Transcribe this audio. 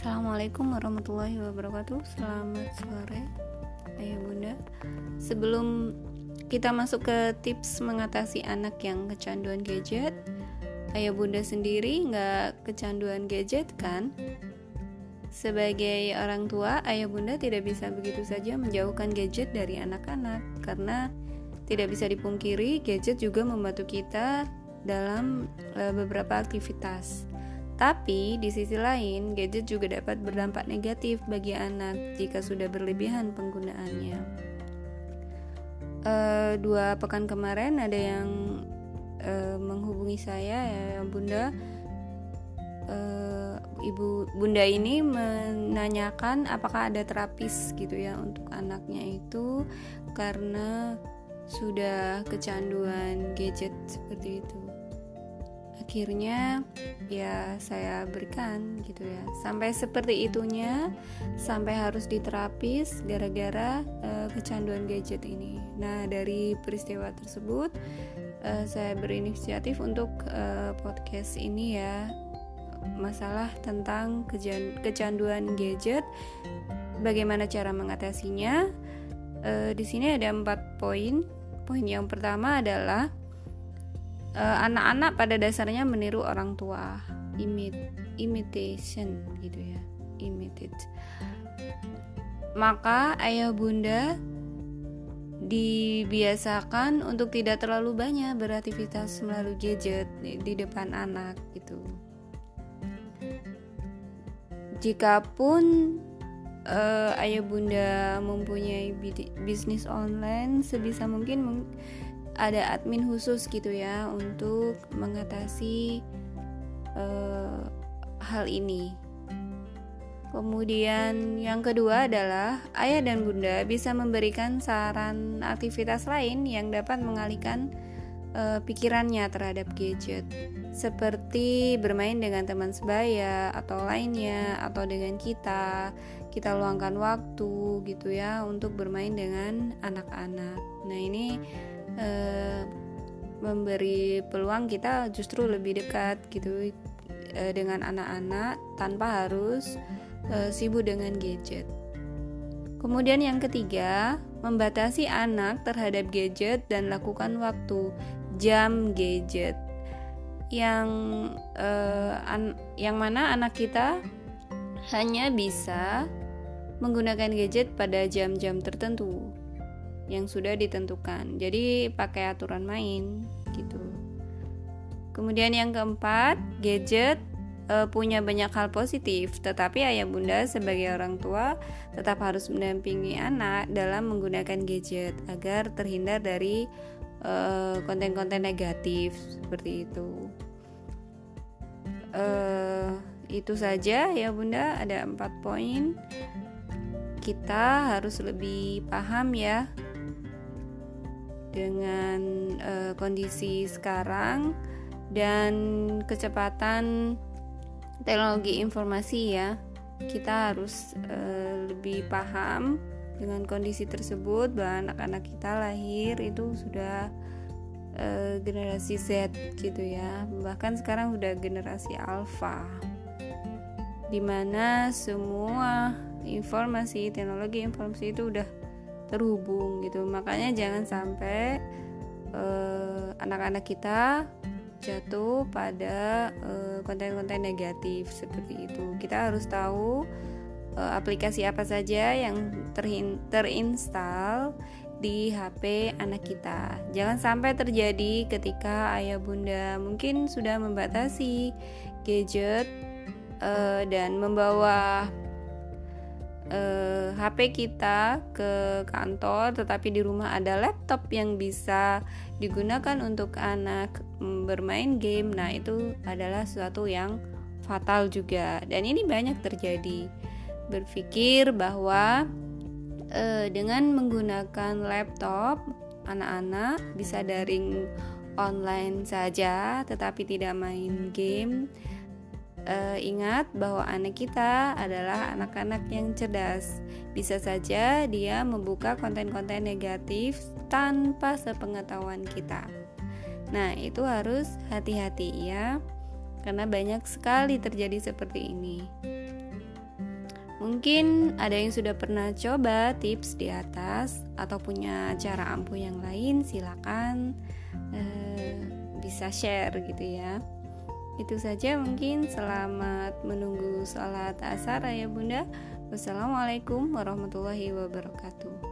Assalamualaikum warahmatullahi wabarakatuh. Selamat sore Ayah bunda. Sebelum kita masuk ke tips mengatasi anak yang kecanduan gadget Ayah bunda sendiri nggak kecanduan gadget kan? Sebagai orang tua, ayah bunda tidak bisa begitu saja menjauhkan gadget dari anak-anak. Karena tidak bisa dipungkiri gadget juga membantu kita dalam eh, beberapa aktivitas tapi di sisi lain, gadget juga dapat berdampak negatif bagi anak jika sudah berlebihan penggunaannya. Uh, dua pekan kemarin ada yang uh, menghubungi saya ya bunda. Uh, ibu bunda ini menanyakan apakah ada terapis gitu ya untuk anaknya itu karena sudah kecanduan gadget seperti itu akhirnya ya saya berikan gitu ya. Sampai seperti itunya sampai harus diterapis gara-gara uh, kecanduan gadget ini. Nah dari peristiwa tersebut uh, saya berinisiatif untuk uh, podcast ini ya. Masalah tentang kecanduan gadget bagaimana cara mengatasinya. Uh, di sini ada empat poin. Poin yang pertama adalah anak-anak uh, pada dasarnya meniru orang tua. Imit imitation gitu ya. Imitate. Maka ayah bunda dibiasakan untuk tidak terlalu banyak beraktivitas melalui gadget di, di depan anak gitu. Jikapun uh, ayah bunda mempunyai bisnis online sebisa mungkin ada admin khusus gitu ya untuk mengatasi uh, hal ini. Kemudian yang kedua adalah ayah dan bunda bisa memberikan saran aktivitas lain yang dapat mengalihkan uh, pikirannya terhadap gadget, seperti bermain dengan teman sebaya atau lainnya, atau dengan kita. Kita luangkan waktu gitu ya untuk bermain dengan anak-anak. Nah ini uh, memberi peluang kita justru lebih dekat gitu uh, dengan anak-anak tanpa harus uh, sibuk dengan gadget. Kemudian yang ketiga, membatasi anak terhadap gadget dan lakukan waktu jam gadget yang uh, an yang mana anak kita hanya bisa menggunakan gadget pada jam-jam tertentu yang sudah ditentukan. Jadi pakai aturan main gitu. Kemudian yang keempat, gadget e, punya banyak hal positif, tetapi ayah bunda sebagai orang tua tetap harus mendampingi anak dalam menggunakan gadget agar terhindar dari e, konten-konten negatif seperti itu. E, itu saja ya bunda, ada empat poin. Kita harus lebih paham ya dengan uh, kondisi sekarang dan kecepatan teknologi informasi ya. Kita harus uh, lebih paham dengan kondisi tersebut bahwa anak-anak kita lahir itu sudah uh, generasi Z gitu ya. Bahkan sekarang sudah generasi alpha di mana semua informasi teknologi informasi itu udah terhubung gitu makanya jangan sampai uh, anak-anak kita jatuh pada eh, konten-konten uh, negatif seperti itu kita harus tahu uh, aplikasi apa saja yang terin terinstall di HP anak kita. Jangan sampai terjadi ketika ayah bunda mungkin sudah membatasi gadget uh, dan membawa uh, eh, HP kita ke kantor, tetapi di rumah ada laptop yang bisa digunakan untuk anak bermain game. Nah, itu adalah sesuatu yang fatal juga, dan ini banyak terjadi. Berpikir bahwa uh, dengan menggunakan laptop, anak-anak bisa daring online saja, tetapi tidak main game uh, ingat bahwa anak kita adalah anak-anak yang cerdas. Bisa saja dia membuka konten-konten negatif tanpa sepengetahuan kita. Nah, itu harus hati-hati ya, karena banyak sekali terjadi seperti ini. Mungkin ada yang sudah pernah coba tips di atas atau punya cara ampuh yang lain, silakan eh, bisa share gitu ya. Itu saja mungkin selamat menunggu sholat asar ya bunda. Wassalamualaikum warahmatullahi wabarakatuh.